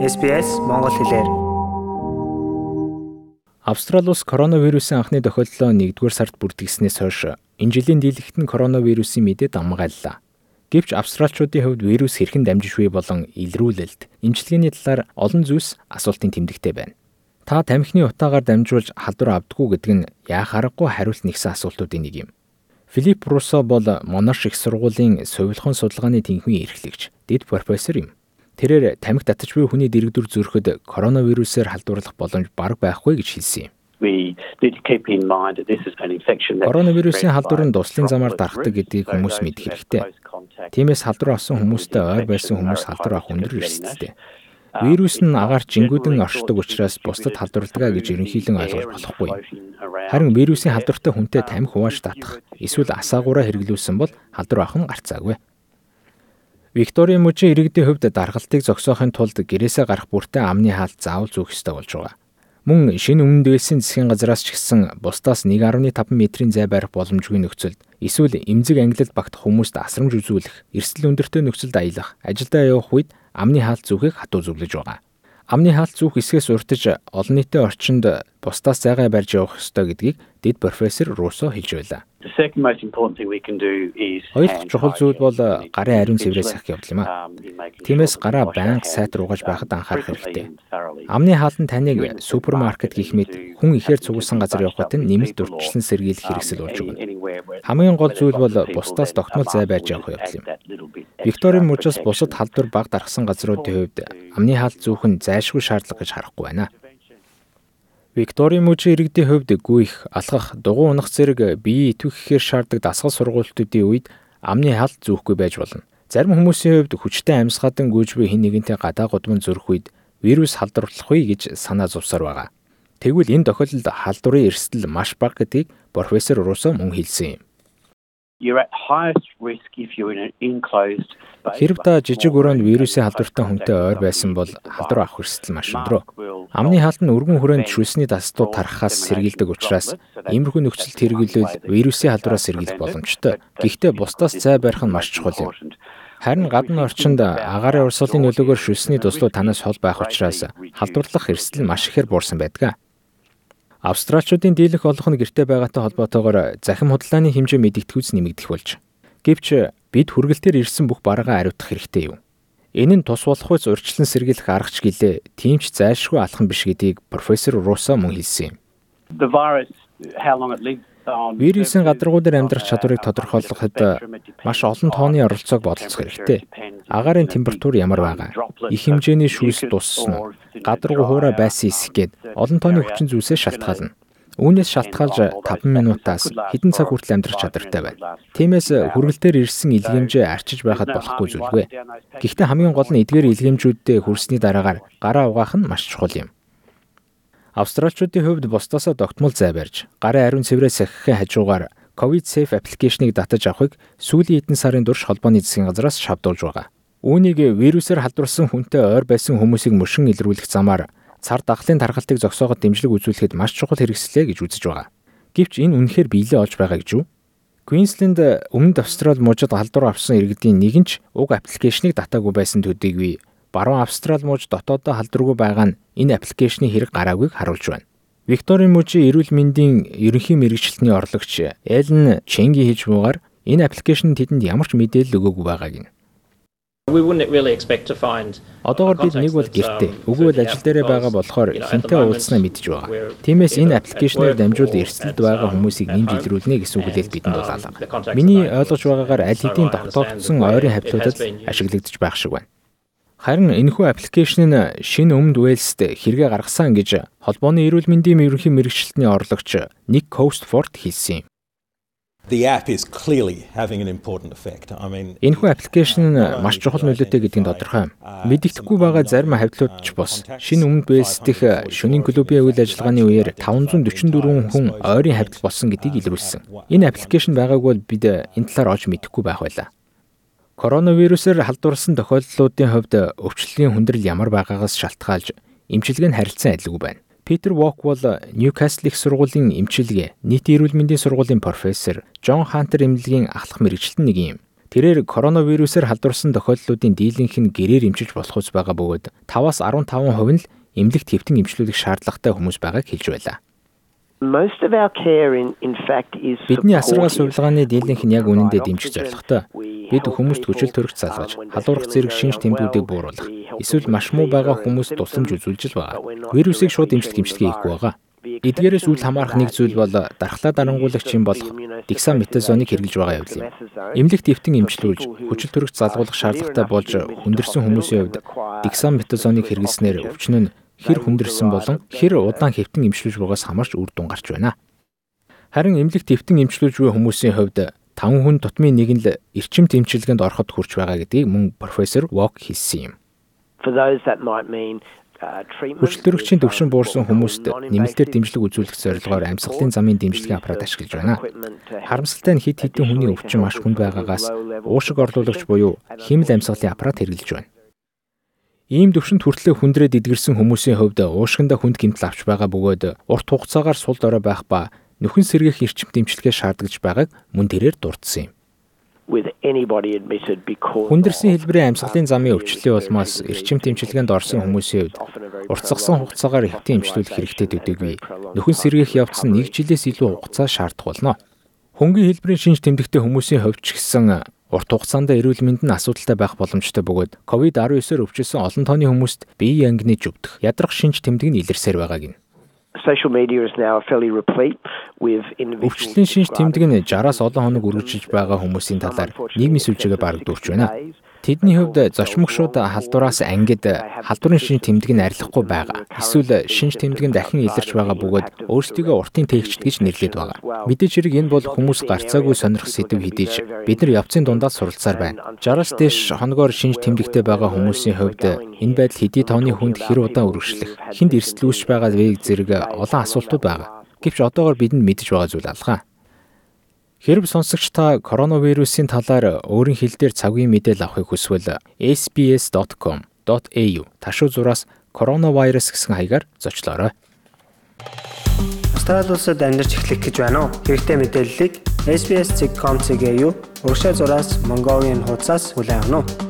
SBS Монгол хэлээр. Австрали улс коронавирусын анхны тохиолдлоо 1-р сард бүртгэснээс хойш энэ жилийн дийлэгт нь коронавирусын мэдээ дамгааллаа. Гэвч австралчуудын хувьд вирус хэрхэн дамжиж буй болон илрүүлэлт, эмчилгээний талаар олон зүйлс асуултын тэмдэгтэй байна. Та тамхины утаагаар дамжуулж халдвар авдаггүй гэдэг нь яах аргагүй хариулт нэгсэн асуултуудын нэг юм. Филипп Руссо бол Монаш их сургуулийн сувилхан судалгааны тэнхимийн эрхлэгч, дэд профессор юм. Тэрээр тамхи татаж буй хүний дэрэгдүр зөрөхөд коронавирусээр халдварлах боломж бараг байхгүй гэж хэлсэн юм. Коронавирусын халдвар нь дуслын замаар дарахдаг гэдгийг хүмүүс мэдэх хэрэгтэй. Тиймээс халдвар авсан хүмүүстэй ойр байсан хүмүүс халдвар авах өндөр эрсдэлтэй. Вирус нь агаар жингүүдэн оршдог учраас бусдад халдварладаг гэж ерөнхийлөн ойлгож болохгүй. Харин вирусын халдвартай хүнтэй тамхи хувааж татах эсвэл асаагаараа хэрэглүүлсэн бол халдвар авах нь гарцаагүй. Викторийн мужийн иргэдийн хувьд даргалтыг зогсоохын тулд гэрээсээ гарах бүртээ амны хаалт заавал зүүх ёстой болж байгаа. Мөн шинэ өмнөд Вэлсийн засгийн газраас ч гэсэн бусдаас 1.5 метрийн зай барих боломжгүй нөхцөлд эсвэл эмзэг ангилалд багтах хүмүүст асрамж үзүүлэх, эрсдэл өндөртэй нөхцөлд аялах, ажилдаа явах үед амны хаалт зүүхийг хатуу зөвлөж байгаа. Амны хаалт зүүх хэсгээс уртаж олон нийтийн орчинд бусдаас зайгаа барьж явах ёстой гэдгийг дэд профессор Русо хэлж байлаа. Хоёр дахь чухал зүйл бол гарын ариун цэврээ сахих явдал юм а. Тиймээс гараа байнга сайтар угааж байхад анхаарах хэрэгтэй. Амны хаалт нь таныг супермаркет гих мэд хүн ихээр цугулсан газар явахад нь нэмэлт урьдчилан сэргийлэх хэрэгсэл болж өгнө. Хамгийн гол зүйл бол бусдаас тогтмол зай барьж явах явдал юм. Викторийн мужаас бусад халдвар баг дарахсан газруудын хувьд амны хаалт нь зайлшгүй шаардлага гэж харахгүй байна. Викторийн мужийн иргэдийн хувьд гүйх, алхах, дугуй унах зэрэг биеийн итвэх гэхээр шаарддаг дасгал сургуулиудын үед амны хаалт зүүхгүй байж болно. Зарим хүмүүсийн хувьд хүчтэй амьсгадан гүйж буй хэн нэгэнтэй гадаа гудман зөрөх үед вирус халдварлахгүй гэж санаа зовсоор байгаа. Тэгвэл энэ тохиолдолд халдварын эрсдэл маш бага гэдгийг профессор Русо мөн хэлсэн юм. Хэрв та жижиг өрөөнд вирусын халдвартай хүнтэй ойр байсан бол халдвар авах эрсдэл маш өндөр. Амны хаалт нь өргөн хүрээнд шүлсний дастууд тархахаас сэргийлдэг учраас иймэрхүү нөхцөлд хэрэглүүл вирусын халдвараас сэргийлэх боломжтой. Гэхдээ бусдаас зай барих нь маш чухал юм. Харин гадны орчинд агаарын урсгалын нөлөөгөөр шүлсний дуслууд танаас хол байх учраас халдварлах эрсдэл маш ихээр буурсан байдаг. Австралчуудын дийлэх олох нь гэрте байгаатай холбоотойгоор захим худалдааны хэмжээ мэдэгдэхүйц нэмэгдэх болж. Гэвч бид хүргэлтээр ирсэн бүх бараагаа ариутгах хэрэгтэй юм. Энэ нь тус болох үс урьдчилан сэргийлэх аргач гэлээ тиймч зайлшгүй алхам биш гэдгийг профессор Руса мөн хэлсэн юм. Вирусын гадаргуу дээр амьдрах чадварыг тодорхойлоход маш олон тооны оролцоог бодолцох хэрэгтэй. Агарын температур ямар байгаа, их хэмжээний шүүс дуссан, гадаргуу хуурай байсан эсэх гээд олон тооны хүчин зүйлсээс шалтгаална. Үүнээс шалтгаалж 5 минутаас хэдэн цаг хүртэл амьдрах чадвартай байна. Тиймээс хүргэлтээр ирсэн илгээмжээ арчиж байхад болохгүй зүйлгүй. Гэхдээ хамгийн гол нь эдгээр илгээмжүүддээ хүрсний дараагаар гараа угаах нь маш чухал юм. Австралчуудын хувьд бусдаасаа тогтмол зай барьж, гарын ариун цэврээ сахихын хажуугаар COVID Safe аппликейшнийг татаж авахыг сүүлийн хэдэн сарын турш холбооны засгийн газраас шавдуулж байгаа. Үүнийг вирусээр халдварсан хүнтэй ойр байсан хүмүүсийг мөшин илрүүлэх замаар цар дахлын тархалтыг зогсооход дэмжлэг үзүүлэхэд маш чухал хэрэгслээ гэж үзэж байгаа. Гэвч энэ үнэхээр биелээ олж байгаа гэж үү? Queensland өмнөд Австрали мужид халдвар авсан иргэдийн нэг нь ч уг аппликейшнийг татаагүй байсан төдийгүй баруун Австрали мужид дотоодоо халдваргүй байгаа нь энэ аппликейшны хэрэг гараагүйг харуулж байна. Викторийн мужийн эрүүл мэндийн ерөнхий мэрэгчлэлтний орлогч Эллен Ченги хийж буугаар энэ аппликейшн тэдэнд ямар ч мэдээлэл өгөөгүй байгааг нь. Одоогор бид нэг бол гэртээ, өгвөл ажил дээрээ байгаа болохоор хинтээ уулзнаа мэдж байгаа. Тиймээс энэ аппликейшнээр дамжуулан эрсдэлд байгаа хүмүүсийг нэмж илрүүлнэ гэсэн хүлээлт бидэнд болоо. Миний ойлгож байгаагаар аль хэдийн тогтоогдсон ойрын хавьтуудад ашиглагдаж байх шиг байна. Харин энэхүү аппликейшн нь шинэ өмнөд Уэльсд хэрэгэ гаргасан гэж холбооны эрүүл мэндийн ерөнхий мэрэгчлэлтний орлогч Ник Коустфорд хэлсэн юм. The app is clearly having an important effect. I mean Энэхүү аппликейшн нь маш чухал нөлөөтэй гэдгийг тодорхой юм. Мэдэгдэхгүй байгаа зарим хавьтлууд ч бос. Шинэ өмнөд Уэльс дэх шөнийн клубын үйл ажиллагааны үеэр 544 хүн ойрын хавьтал болсон гэдгийг илрүүлсэн. Энэ аппликейшн байгааг бол бид энэ талаар олж мэдэхгүй байх байлаа. Коронавирусээр халдварласан тохиолдлуудын хувьд өвчлөлийн хүндрэл ямар байгаагаас шалтгаалж эмчилгээ нь харилцан адилгүй байна. Питер Вок бол Ньюкасл их сургуулийн эмчилгээ, нийт эрүүл мэндийн сургуулийн профессор, Джон Хантер эмнэлгийн ахлах мэрэгчлэн нэг юм. Тэрээр коронавирусээр халдварсан тохиолдлуудын дийлэнх нь гэрээр эмчилж болох ус байгаа бөгөөд 5-аас 15% нь л эмнэлэгт хэвтэн эмчлүүлэх шаардлагатай хүмүүс байгааг хэлж байлаа. Бидний асаргаа сувилгааны дийлэнх нь яг үнэндээ дэмжих зорилготой. Бид хүмүүст хүчил төрөгч залгаж, халуурах зэрэг шинж тэмдгүүдийг бууруулах, эсвэл маш муу байгаа хүмүүст тусламж үзүүлж л байгаа. Вирусыг шууд эмчлэх эмчилгээ хийхгүй байгаа. Эдгээрээс үл хамаарах нэг зүйл бол дархлаа дарангуулагчийн болох дексаметазоныг хэрэглэж байгаа явдал юм. Эмнэлэгт эвтэн эмчлүүлж хүчил төрөгч залгуулах шаардлагатай болж хүндэрсэн хүмүүсийн хувьд дексаметазоныг хэрэглэснээр өвчин нь хэр хүндэрсэн болон хэр удаан хэвтэн эмчлүүлж байгаас хамаарч үр дүн гарч байна. Харин эмнэлэгт эвтэн эмчлүүлж буй хүмүүсийн хувьд 5 хүн тутмын нэг нь л эрчимт эмчилгээнд ороход хүрч байгаа гэдгийг мөн профессор Вок хэлсэн юм. Хүчлөрөгчийн төвшин буурсан хүмүүст нэмэлтээр дэмжлэг үзүүлэх зорилгоор амьсгалын замын дэмжлэгийн аппарат ашиглаж байна. Харамсалтай нь хэд хэдэн хүний өвчин маш хүнд байгаагаас уушиг орлуулагч буюу химэл амьсгалын аппарат хэрэглэж байна. Ийм төвшөнд хүртлэх хүндрээд эдгэрсэн хүмүүсийн хувьд уушгиндаа хүнд гэмтэл авч байгаа бөгөөд урт хугацаагаар сул дорой байх ба нөхөн сэргийх эрчимт дэмжлэгээ шаардаж байгааг мөн тэрээр дурдсан юм. Хүндэрсэн хэлбэрийн амьсгалын замын өвчлөлийн улмаас эрчим тэмчилгээнд орсон хүмүүсийн хувьд уртсгсан хугацаагаар хэвтэн эмчлүүлэх хэрэгтэй төдийгүй нөхөн сэргийх явц нь 1 жилээс илүү хугацаа шаардах болно. Хөнгөн хэлбэрийн шинж тэмдэгтэй хүмүүсийн хувьд ч гэсэн урт хугацаанд эрүүл мэнд нь асуудалтай байх боломжтой бөгөөд COVID-19-оор өвчсөн олон тооны хүмүүст биеийн ангиныг зүвдэх ядрах шинж тэмдэг нь илэрсээр байгааг нь social media is now fairly replete with Өвчлөлийн шинж тэмдэг нь 60-аас олон хоног үргэлжилж байгаа хүмүүсийн талаар нийгмийн сүлжээгээ барагдуулж байна. Тэдний хувьд зочмогшууд халдвараас ангид халдварын шинж тэмдэг нь арилахгүй байгаа. Эсвэл шинж тэмдэг нь дахин илэрч байгаа бөгөөд өөрсдийгөө уртын тээгчд гэж нэрлэдэг байгаа. Мэдээж хэрэг энэ бол хүмүүс гарцаагүй сонирх сэдв хэдийж бид нар явцын дундаас суралцаар байна. 60-аас дээш хоногоор шинж тэмдэгтэй байгаа хүмүүсийн хувьд энэ байдал хэдий тооны хүнд хэр удаан үргэлжлэх, хүнд эрсдлүүлж байгаа вэ зэрэг олон асуултууд байгаа. Гэвч одоогоор бидэнд мэдж байгаа зүйл алгаа. Хэрв сонсогч та коронавирусын талаар өөрийн хэл дээр цагийн мэдээлэл авахыг хүсвэл sbs.com.au ташуу зураас коронавирус гэсэн хаягаар зочлоорой. Австрали улсад амьдарч эхлэх гэж байна уу? Хэрэгтэй мэдээллийг sbs.com.cg-ийн урагшаа зураас Mongolian хуудасаас хүлээн авах нь